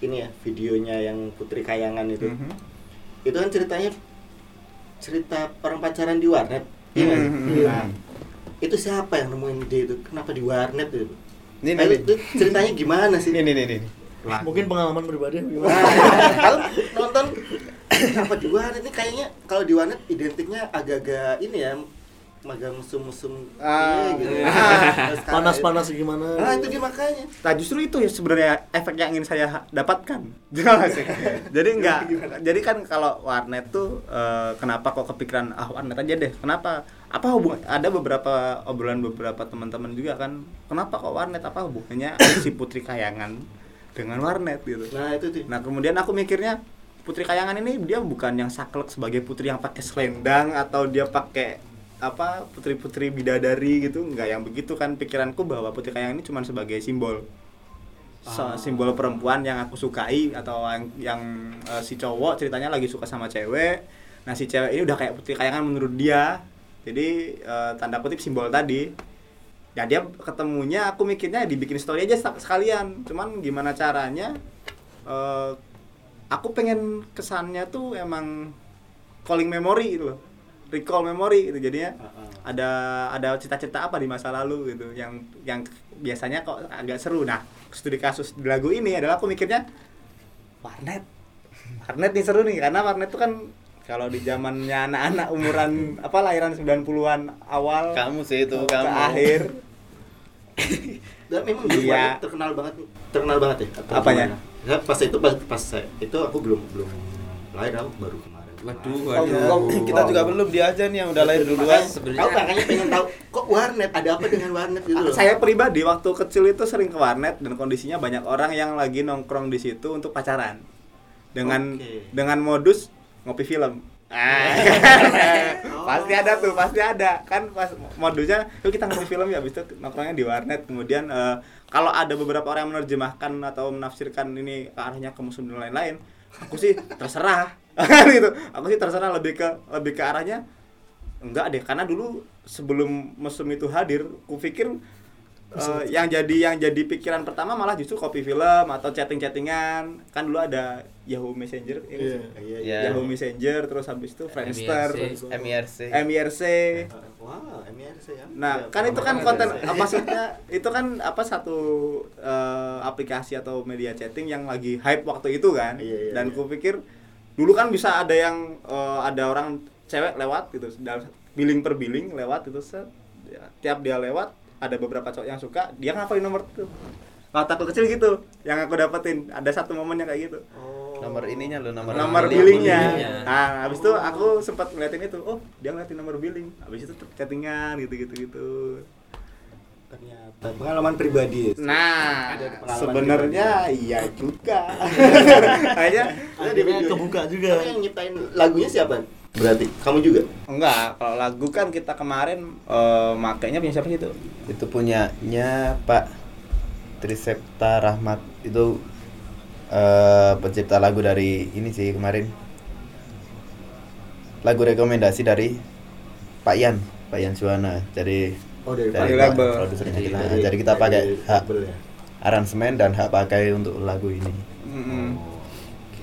ini ya videonya yang Putri Kayangan itu, Mhm. itu kan ceritanya cerita orang pacaran di warnet. Iya nggak sih? Mhm. Nah, itu siapa yang nemuin ide itu? Kenapa di warnet itu? Ini, Nah, ini, itu ceritanya gimana sih? ini, ini, ini. Mungkin pengalaman pribadi gimana? Nah, kalau nonton kenapa di warnet ini kayaknya kalau di warnet identiknya agak-agak ini ya magang mesum-mesum Ah, iya gitu. sekarang- Panas-panas gimana? Nah, itu dia makanya. Nah justru itu ya sebenarnya efek yang ingin saya dapatkan. [laughs] Jelas sih. jadi enggak. [laughs] Jadi kan kalau warnet tuh eh, kenapa kok kepikiran ah warnet aja deh. Kenapa? Apa hubungan? Ada beberapa obrolan beberapa teman-teman juga kan. Kenapa kok warnet? Apa hubungannya [coughs] si Putri Kayangan dengan warnet gitu? Nah, itu tuh. Nah kemudian aku mikirnya Putri Kayangan ini dia bukan yang saklek sebagai putri yang pakai selendang atau dia pakai apa putri-putri bidadari gitu nggak yang begitu kan pikiranku bahwa Putri Kayangan ini cuma sebagai simbol. Ah. simbol perempuan yang aku sukai atau yang, yang eh, si cowok ceritanya lagi suka sama cewek. Nah si cewek ini udah kayak Putri Kayangan menurut dia. Jadi eh, tanda kutip simbol tadi. Ya dia ketemunya aku mikirnya dibikin story aja sekalian. Cuman gimana caranya eh, aku pengen kesannya tuh emang calling memory gitu loh recall memory gitu jadinya ada ada cita-cita apa di masa lalu gitu yang yang biasanya kok agak seru nah studi kasus di lagu ini adalah aku mikirnya warnet warnet nih seru nih karena warnet tuh kan kalau di zamannya anak-anak umuran [laughs] apa lahiran 90-an awal Kamu sih itu, ke kamu. akhir [coughs] Dan memang dulu Iya. terkenal banget, terkenal banget ya. Apanya? gimana? Ya, pas itu pas, pas itu aku belum belum lahir aku baru kemarin. Waduh, Oh, waduh. oh, kita juga belum dia aja nih yang udah lahir duluan Sebenarnya- Aku makanya pengen tahu kok warnet ada apa dengan warnet gitu loh. saya pribadi waktu kecil itu sering ke warnet dan kondisinya banyak orang yang lagi nongkrong di situ untuk pacaran dengan Oke. dengan modus ngopi film Ah. [laughs] pasti ada tuh pasti ada kan pas modusnya yuk kita ngopi film ya habis itu nongkrongnya di warnet kemudian eh, kalau ada beberapa orang yang menerjemahkan atau menafsirkan ini ke arahnya ke musuh dan lain-lain aku sih terserah [laughs] gitu aku sih terserah lebih ke lebih ke arahnya enggak deh karena dulu sebelum mesum itu hadir kupikir eh, yang jadi yang jadi pikiran pertama malah justru kopi film atau chatting-chattingan kan dulu ada Yahoo Messenger ya nggak sih? Iya. Iya. Yahoo Messenger terus habis itu Friendster MIRC. MIRC MIRC Wow, MIRC ya. Nah, Iya, kan itu kan konten apa [laughs] maksudnya itu kan apa satu eh, aplikasi atau media chatting yang lagi hype waktu itu kan. Iya, iya, Dan iya. kupikir dulu kan bisa ada yang eh, ada orang cewek lewat gitu dalam billing per billing lewat itu set. Ya, tiap dia lewat ada beberapa cowok yang suka dia ngapalin nomor itu waktu aku kecil gitu yang aku dapetin. Ada satu momen yang kayak gitu. Oh. nomor ininya lo nomor nomor billing. billingnya. Billingnya. nah habis itu aku sempat ngeliatin itu. Oh dia ngeliatin nomor billing. Habis itu chattingan gitu gitu gitu Ternyata pengalaman pribadi. Nah, sebenarnya iya juga. Di [laughs] Akhirnya kebuka juga. Tapi yang nyiptain lagunya siapa? Berarti kamu juga? enggak, kalau lagu kan kita kemarin eh, makainya punya siapa sih itu? itu punyanya Pak Trisepta Rahmat itu eh pencipta lagu dari ini sih kemarin lagu rekomendasi dari Pak Yan Pak Yan Suwana jadi Oh, dari dari label. produsernya Jadi kita Dari- jadi kita pakai dari hak ya. aransemen dan hak pakai untuk lagu ini. Oh, oke.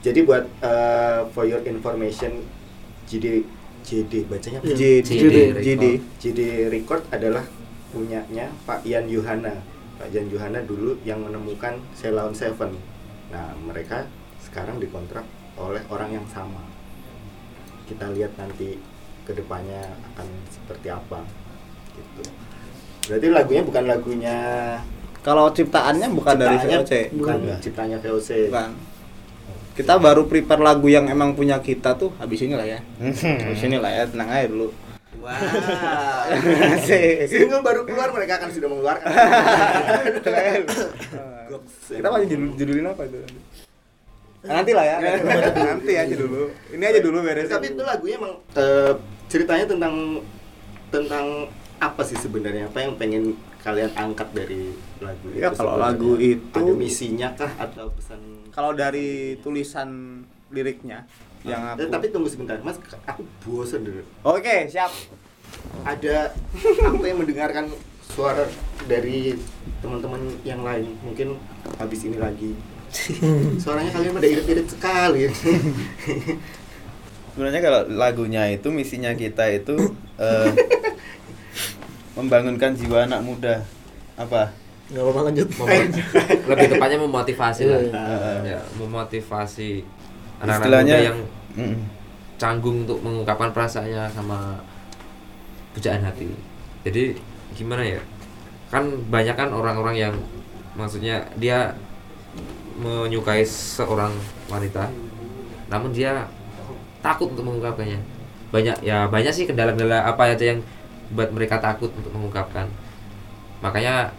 Jadi buat uh, for your information JD JD bacanya apa? JD, JD JD. JD Record adalah punyanya Pak Ian Yuhana. Pak Ian Yuhana dulu yang menemukan Ceylon Seven. Nah, mereka sekarang dikontrak oleh orang yang sama. Kita lihat nanti ke depannya akan seperti apa. Gitu. Berarti lagunya bukan lagunya Kalau ciptaannya bukan dari ciptaannya VOC. bukan Bukan. ciptanya VOC. Bukan. Kita baru prepare lagu yang emang punya kita tuh habis ini lah ya. Hmm. Habis ini lah ya, tenang aja dulu. Wah. [laughs] Asik. [laughs] Single baru keluar mereka akan sudah mengeluarkan. [laughs] Kita masih judul, judulin apa itu? Nanti lah ya. Nanti aja dulu. Ini aja dulu beres. Tapi itu lagunya emang eh, ceritanya tentang tentang apa sih sebenarnya? Apa yang pengen kalian angkat dari lagu Ya, itu? kalau sebenarnya? lagu itu- ada misinya kah atau pesan? kalau dari tulisan liriknya yang Eh, aku tapi tunggu sebentar, Mas. Aku bosen dulu. Oke, siap. Ada [laughs] aku yang mendengarkan suara dari teman-teman yang lain. Mungkin habis ini lagi. [laughs] Suaranya kalian pada irit-irit sekali. [laughs] Sebenarnya kalau lagunya itu misinya kita itu eh, membangunkan jiwa anak muda. Apa? nggak apa-apa lanjut lebih tepatnya memotivasi lah Iya. ya memotivasi anak-anak Istilahnya muda yang mm, canggung untuk mengungkapkan perasaannya sama pujaan hati jadi gimana ya kan banyak kan orang-orang yang maksudnya dia menyukai seorang wanita namun dia takut untuk mengungkapkannya banyak ya banyak sih kendala-kendala apa aja yang buat mereka takut untuk mengungkapkan makanya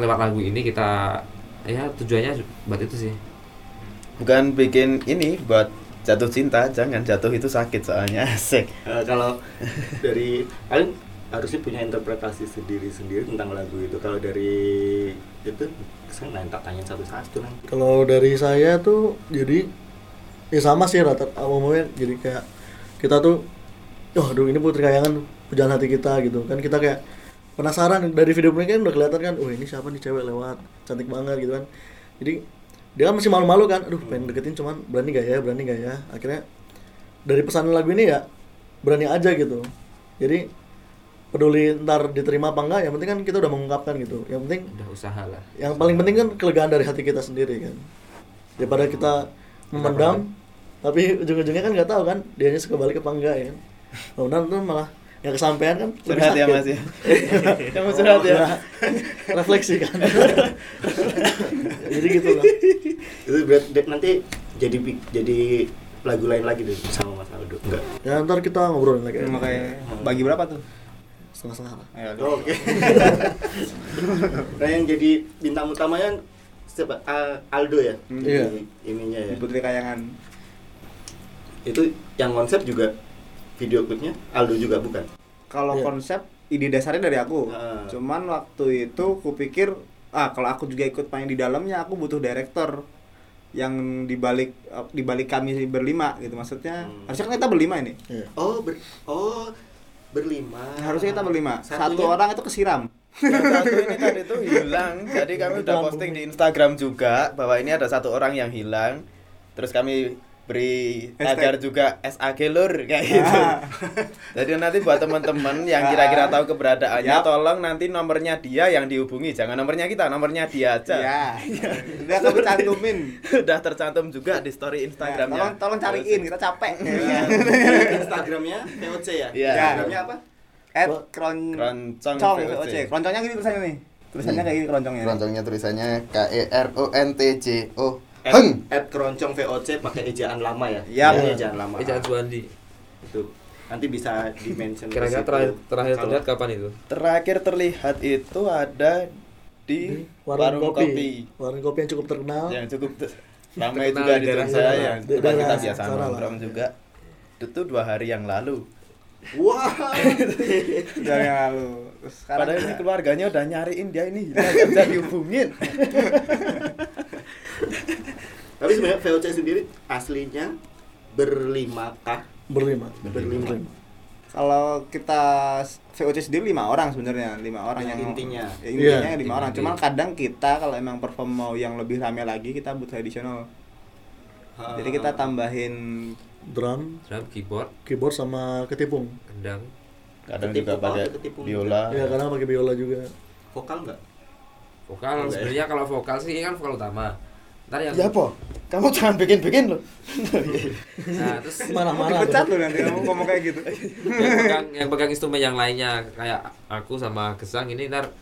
lewat lagu ini kita ya tujuannya buat itu sih bukan bikin ini buat jatuh cinta, jangan jatuh itu sakit soalnya [laughs] asik. Eh, kalau dari kalian harusnya punya interpretasi sendiri-sendiri tentang lagu itu. Kalau dari itu, saya nanti tak tanya satu-satu nanti. kalau dari saya tuh jadi ya sama sih rata umumnya jadi kayak kita tuh oh aduh ini putri kayangan pujaan hati kita gitu. Kan kita kayak penasaran dari video mereka kan udah kelihatan kan oh ini siapa nih cewek lewat cantik banget gitu kan. Jadi dia kan masih malu-malu kan aduh pengen deketin cuman berani gak ya berani gak ya? Akhirnya dari pesan lagu ini ya berani aja gitu. Jadi peduli ntar diterima apa enggak yang penting kan kita udah mengungkapkan gitu. Yang penting udah usaha lah yang paling penting kan kelegaan dari hati kita sendiri kan. Daripada kita memendam tapi ujung-ujungnya kan nggak tahu kan dianya suka balik apa enggak ya benar tuh malah nggak kesampaian kan lebih Curhat ya mas ya. [laughs] Kamu curhat ya. Nah, refleksi kan jadi gitu lah Itu berat, nanti jadi jadi lagu lain lagi deh sama Mas Aldo. Enggak. ya ntar kita ngobrolin lagi Makanya bagi berapa tuh? setengah-setengah lah Ayo, Oke. nah yang jadi bintang utamanya siapa? Al- Aldo ya? Hmm. Iya. Ininya ya. Putri Kayangan. Itu yang konsep juga video klipnya Aldo juga bukan? Kalau Iya. konsep ide dasarnya dari aku. Ah. Cuman waktu itu kupikir ah kalau aku juga ikut main di dalamnya aku butuh director yang dibalik dibalik kami berlima gitu maksudnya Hmm. harusnya kan kita berlima ini Iya. Oh, ber oh berlima. harusnya kita berlima satu Satunya- orang itu kesiram Yang satu ini tadi tuh hilang. Jadi kami udah posting di Instagram juga bahwa ini ada satu orang yang hilang. Terus kami beri Hashtag. tagar juga SAG lur kayak gitu. Ah. Jadi nanti buat teman-teman yang kira-kira tahu keberadaannya Yap. tolong nanti nomornya dia yang dihubungi. Jangan nomornya kita, nomornya dia aja. ya [laughs] udah aku cantumin udah tercantum juga di story Ya, Instagramnya. tolong tolong cariin kita capek [laughs] Instagramnya VOC ya? Iya. Instagramnya apa? at kron Keroncong cong VOC. Keroncongnya gini tulisannya nih tulisannya kayak gini keroncongnya Keroncongnya tulisannya K E R O N T J O. At, Heng. at keroncong VOC pakai ejaan lama ya? Yap. Ini ejaan lama. Ejaan Suwandi Itu. Nanti bisa di mention kira-kira terakhir terakhir Kalau- terlihat kapan itu Terakhir terlihat itu ada di warung kopi. warung kopi yang cukup terkenal yang cukup te- [laughs] ramai Terkenal juga di daerah sana. yang tempat kita biasa nongkrong juga itu dua hari yang lalu Wah. dari yang lalu Terus sekarang padahal ini keluarganya udah nyariin dia ini hilang nggak bisa dihubungin Tapi sebenarnya VOC sendiri aslinya berlima kah? berlima Berlima. kalau kita VOC sendiri lima orang sebenarnya lima orang Yang yang, intinya. Ya, intinya Iya. lima orang cuman kadang kita kalau emang perform mau yang lebih rame lagi kita butuh additional jadi kita tambahin drum drum keyboard. keyboard sama ketipung kendang. Kadang Ketipu juga pakai Ketipu biola. ya karena pakai biola juga. Vokal nggak? vokal. Sebenarnya kalau vokal sih kan vokal utama. Ntar yang ya apa? Kamu jangan bikin-bikin loh. Nah terus [laughs] marah-marah. Dipecat lu nanti kamu ngomong kayak gitu. yang pegang yang pegang instrumen yang lainnya kayak aku sama Gesang ini ntar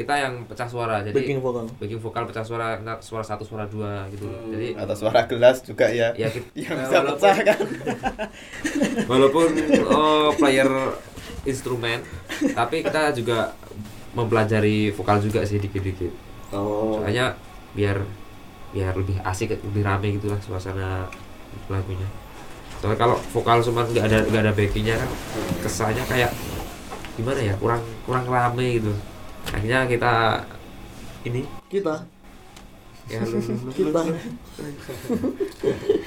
kita yang pecah suara jadi backing vokal. backing vokal pecah suara ntar suara satu suara dua gitu. Hmm. jadi atau suara gelas juga ya ya kita, [laughs] yang eh, bisa walaupun- pecah kan? [laughs] Walaupun oh, player instrumen tapi kita juga mempelajari vokal juga sih dikit-dikit. Oh. soalnya biar biar lebih asik lebih rame gitu lah suasana lagunya. Soalnya kalau vokal cuma nggak ada nggak ada backingnya kan kesannya kayak gimana ya kurang kurang rame gitu akhirnya kita ini kita ya lu, lu- kita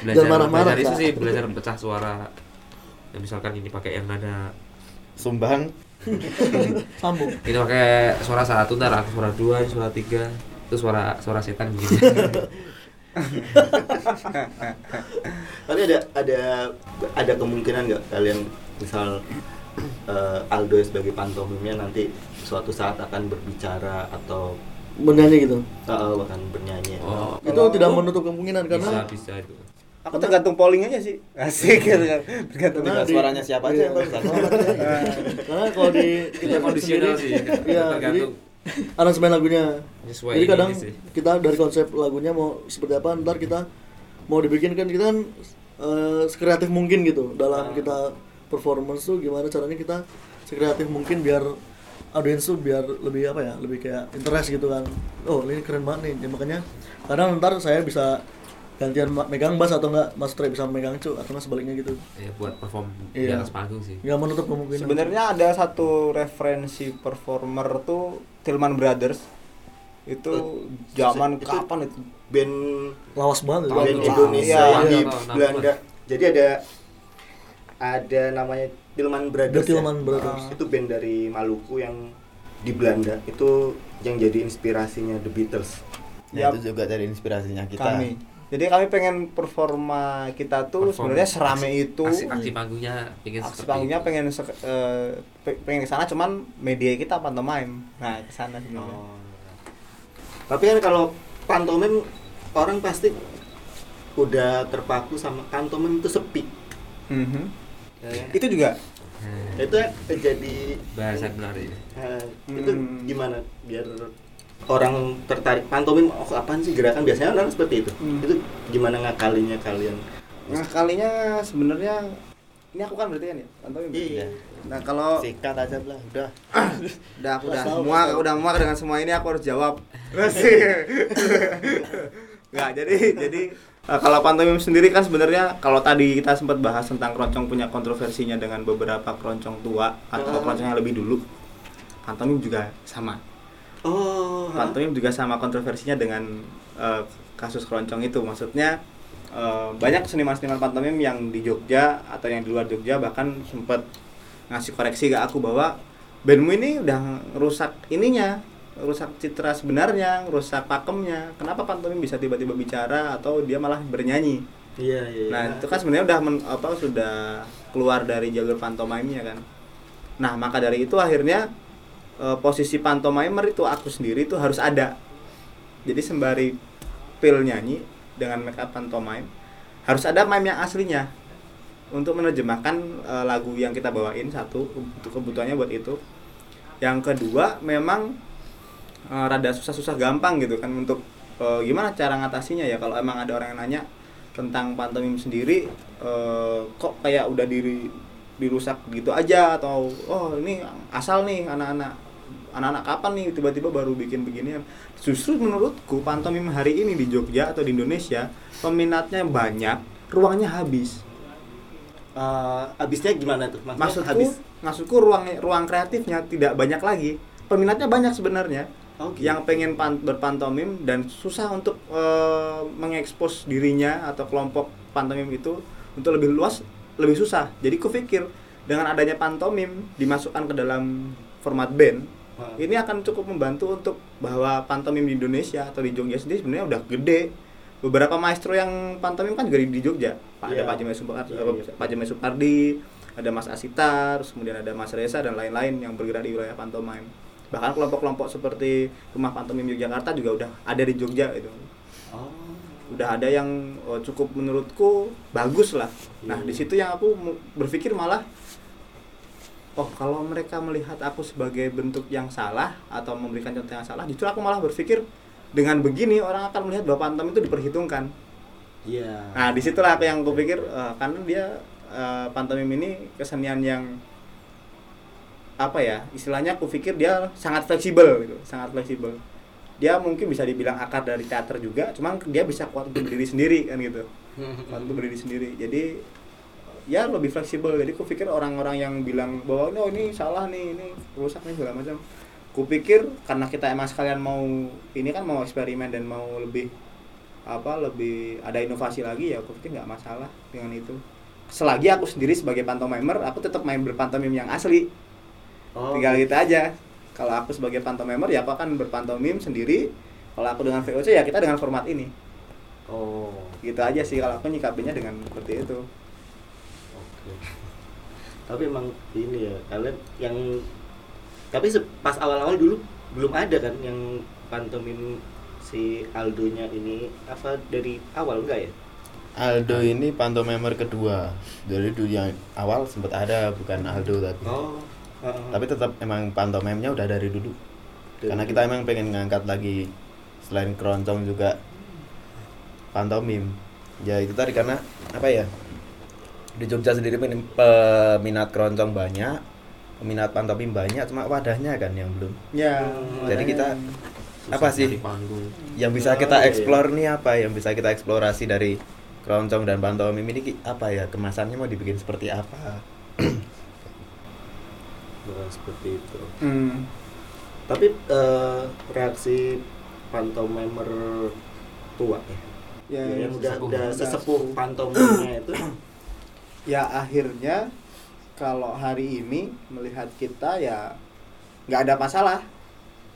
belajar Jangan marah-marah, belajar itu sih belajar pecah suara ya, misalkan ini pakai yang nada sumbang sambung ini pakai suara satu ntar aku suara dua suara tiga itu suara suara setan gitu Tapi ada ada ada kemungkinan nggak kalian misal eh, Aldo sebagai pantomimnya nanti suatu saat akan berbicara atau bernyanyi gitu eh, bahkan bernyanyi. oh itu Kalau tidak menutup kemungkinan bisa karena bisa itu Aku tergantung polling aja sih. Asik gitu kan. Tergantung Karena di- suaranya siapa aja iya. yang bagus [laughs] karena kalau di Iya, kondisional sih. iya jadi Tergantung. aransemen lagunya Sesuai jadi kadang sih. kita dari konsep lagunya mau seperti apa ntar kita mau dibikin kan kita kan eh, sekreatif mungkin gitu dalam kita performance tuh gimana caranya kita sekreatif mungkin biar audiens tuh biar lebih apa ya lebih kayak interest gitu kan oh ini keren banget nih Ya, makanya kadang ntar saya bisa gantian megang bass atau enggak Mas Trey bisa megang cu atau enggak sebaliknya gitu ya buat perform di Iya. atas panggung sih nggak menutup kemungkinan Sebenarnya ada satu referensi performer tuh Tillman Brothers. Itu zaman Itu- kapan itu? Band lawas banget band? Indonesia Iya, yang di iya, Belanda. Jadi ada ada namanya Tillman Brothers. The Tillman ya. Brothers. Ah, Itu band dari Maluku yang di Belanda itu yang jadi inspirasinya The Beatles. ya, Yap. itu juga dari inspirasinya kita Kami. Jadi kami pengen performa kita tuh Perform. sebenarnya serame itu. aksi, aksi panggungnya pengen Aksi panggungnya itu. pengen se- pe- pengen ke sana cuman media kita pantomime. Nah, ke sana sebenarnya. Oh. Tapi kan kalau pantomim orang pasti udah terpaku sama pantomim itu sepi. Mhm. Ya? Itu juga Nah, itu jadi bahasan menarik eh, itu Hmm. gimana biar orang tertarik pantomim oh apaan sih gerakan biasanya orang seperti itu. Hmm. Itu gimana ngakalinya kalian? Nah, kalinya sebenarnya ini aku kan berarti kan ya, pantomim. Iya. Nah, kalau sikat aja lah udah [coughs] udah aku udah muak, tahu. udah muak dengan semua ini aku harus jawab. [laughs] Enggak, jadi jadi eh, kalau pantomim sendiri kan sebenarnya kalau tadi kita sempat bahas tentang keroncong punya kontroversinya dengan beberapa keroncong tua atau Oh. keroncong yang lebih dulu. Pantomim juga sama. Oh, Pantomim juga sama kontroversinya dengan eh, kasus keroncong itu. Maksudnya eh, banyak seniman-seniman pantomim yang di Jogja atau yang di luar Jogja bahkan sempat ngasih koreksi ke aku bahwa bandmu ini udah rusak ininya, rusak citra sebenarnya, rusak pakemnya. Kenapa pantomim bisa tiba-tiba bicara atau dia malah bernyanyi? Iya, iya. Nah, itu kan sebenarnya udah men- apa sudah keluar dari jalur pantomimnya kan. Nah, maka dari itu akhirnya eh, posisi pantomimer itu aku sendiri itu harus ada. Jadi sembari pil nyanyi dengan make up pantomime harus ada mime yang aslinya untuk menerjemahkan eh, lagu yang kita bawain satu untuk kebutuhannya buat itu. Yang kedua memang eh, rada susah-susah gampang gitu kan untuk eh, gimana cara ngatasinya ya? Kalau emang ada orang yang nanya tentang pantomim sendiri eh, kok kayak udah diri dirusak gitu aja? Atau oh ini asal nih anak-anak anak-anak kapan nih tiba-tiba baru bikin beginian? Justru menurutku pantomim hari ini di Jogja atau di Indonesia peminatnya banyak ruangnya habis. Eh, habisnya gimana tuh? Maksudnya maksudku habis. maksudku ruang ruang kreatifnya tidak banyak lagi. Peminatnya banyak sebenarnya Gitu. yang pengen pan- berpantomim dan susah untuk eh, mengekspos dirinya atau kelompok pantomim itu untuk lebih luas lebih susah jadi kupikir dengan adanya pantomim dimasukkan ke dalam format band Ah. ini akan cukup membantu untuk bahwa pantomim di Indonesia atau di Jogja sendiri sebenarnya udah gede beberapa maestro yang pantomim kan juga di di Jogja Pak ada Iya. Pak Jimai Supardi, Iya, iya. Pak Jimai Supardi ada Mas Asita terus kemudian ada Mas Reza dan lain-lain yang bergerak di wilayah pantomime bahkan kelompok-kelompok seperti rumah pantomim Yogyakarta juga udah ada di Jogja itu Oh. udah ada yang oh, cukup menurutku bagus lah nah di situ yang aku berpikir malah oh kalau mereka melihat aku sebagai bentuk yang salah atau memberikan contoh yang salah justru aku malah berpikir dengan begini orang akan melihat bahwa pantom itu diperhitungkan Iya. Nah, di situlah aku yang kupikir eh, karena dia eh, pantomim ini kesenian yang apa ya istilahnya aku pikir dia sangat fleksibel gitu sangat fleksibel. Dia mungkin bisa dibilang akar dari teater juga cuman dia bisa kuat untuk berdiri sendiri kan gitu. Kuat untuk berdiri sendiri. Jadi ya lebih fleksibel. Jadi aku pikir orang-orang yang bilang bahwa oh ini salah nih ini rusak nih segala macam. Kupikir karena kita emang sekalian mau ini kan mau eksperimen dan mau lebih apa lebih ada inovasi lagi ya aku pikir nggak masalah dengan itu. Selagi aku sendiri sebagai pantomimer aku tetap main berpantomim yang asli Oh. tinggal gitu aja kalau aku sebagai pantomimer ya aku akan berpantomim sendiri kalau aku dengan VOC ya kita dengan format ini Oh. gitu aja sih kalau aku nyikapinnya dengan seperti itu Oke. Tapi emang ini ya, kalian yang tapi pas awal-awal dulu belum ada kan yang pantomim si Aldonya ini apa dari awal enggak ya? Aldo ini pantomimer kedua. Jadi dulu yang awal sempat ada bukan Aldo tapi. Oh. Tapi tetap emang pantomimnya udah dari dulu. Dari Karena dulu. kita emang pengen ngangkat lagi selain keroncong juga pantomim. Ya itu tadi karena apa ya? Di Jogja sendiri pemin- peminat keroncong banyak, peminat pantomim banyak, cuma wadahnya kan yang belum. ya Jadi kita Susah apa sih yang bisa Oh, kita iya. explore nih apa yang bisa kita eksplorasi dari keroncong dan pantomim ini apa ya kemasannya mau dibikin seperti apa Bukan seperti itu. Hmm. Tapi eh, reaksi pantomimer tua ya. ya, Ya, yang udah sesepuh. udah sesepuh pantomimnya itu [clears throat] ya akhirnya kalau hari ini melihat kita ya nggak ada masalah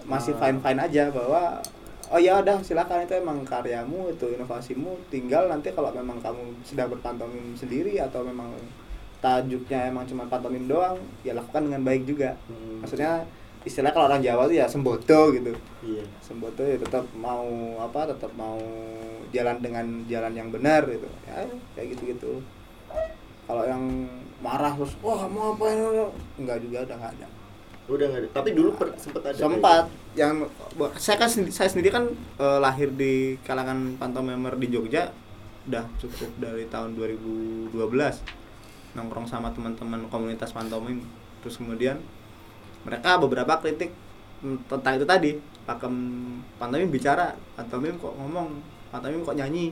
masih Ah. fine fine aja bahwa oh ya udah silakan itu emang karyamu itu inovasimu tinggal nanti kalau memang kamu sudah berpantomim sendiri atau memang tajuknya emang cuma pantomim doang ya lakukan dengan baik juga Hmm. maksudnya istilah kalau orang Jawa tuh ya sembodo gitu iya. sembodo ya tetap mau apa tetap mau jalan dengan jalan yang benar gitu ya kayak gitu gitu kalau yang marah terus wah mau apa enggak juga udah nggak ada Udah nggak ada. Tapi dulu per, sempat ada. sempat yang saya kan saya sendiri kan eh, lahir di kalangan pantomimer di Jogja udah cukup dari tahun 2012 nongkrong sama teman-teman komunitas pantomim. Terus kemudian mereka beberapa kritik mm, tentang itu tadi pakem pantomim bicara pantomim kok ngomong pantomim kok nyanyi.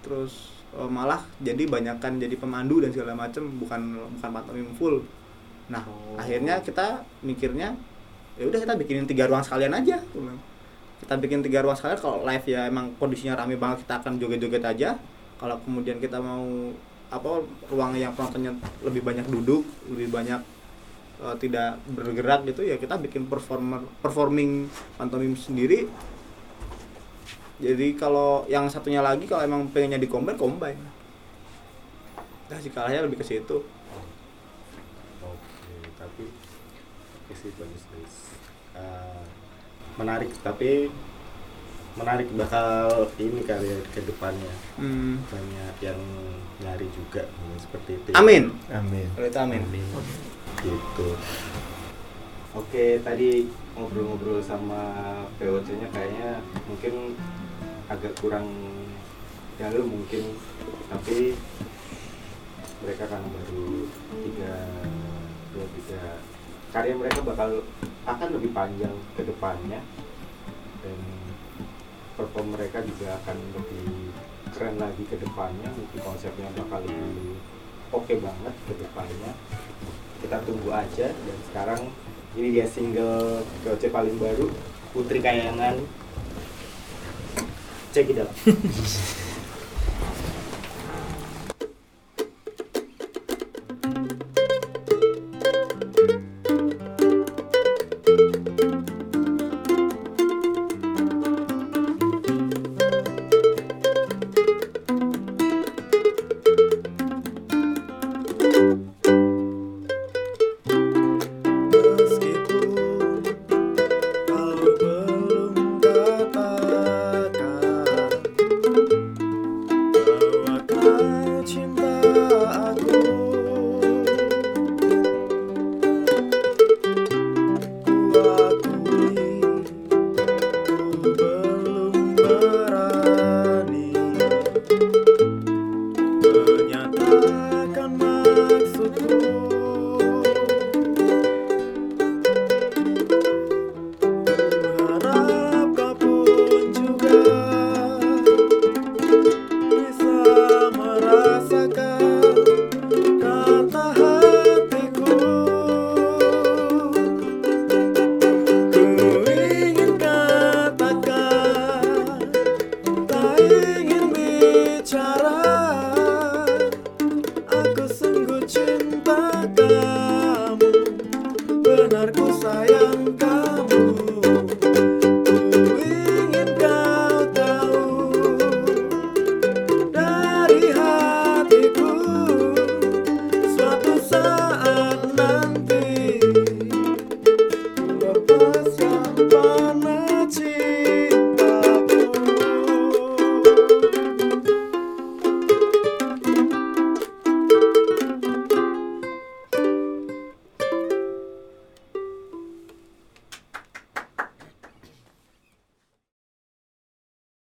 Terus eh, malah jadi banyakkan jadi pemandu dan segala macem bukan bukan pantomim full. Nah Oh. akhirnya kita mikirnya ya udah kita bikinin tiga ruang sekalian aja kita bikin tiga ruang sekalian kalau live ya emang kondisinya rame banget kita akan joget-joget aja. Kalau kemudian kita mau apa ruang yang penontonnya lebih banyak duduk lebih banyak eh, tidak bergerak gitu ya kita bikin performer performing pantomim sendiri. Jadi kalau yang satunya lagi kalau emang pengennya di combine combine. Nah sih kalahnya lebih ke situ. Oke, tapi oke sih bagus guys. Eh, menarik tapi menarik bakal ini kali ya ke depannya. Hmm. banyak yang nyari juga seperti itu. amin. Amin. Kalau itu amin. Gitu. Oke, tadi ngobrol-ngobrol sama POC-nya kayaknya mungkin agak kurang dalam mungkin tapi mereka kan baru tiga dua tiga. Karya mereka bakal akan lebih panjang ke depannya. Dan perform mereka juga akan lebih keren lagi ke depannya. Mungkin konsepnya bakal lebih oke banget ke depannya. Kita tunggu aja. Dan sekarang ini dia single POC paling baru Putri Kayangan. Check it out [laughs]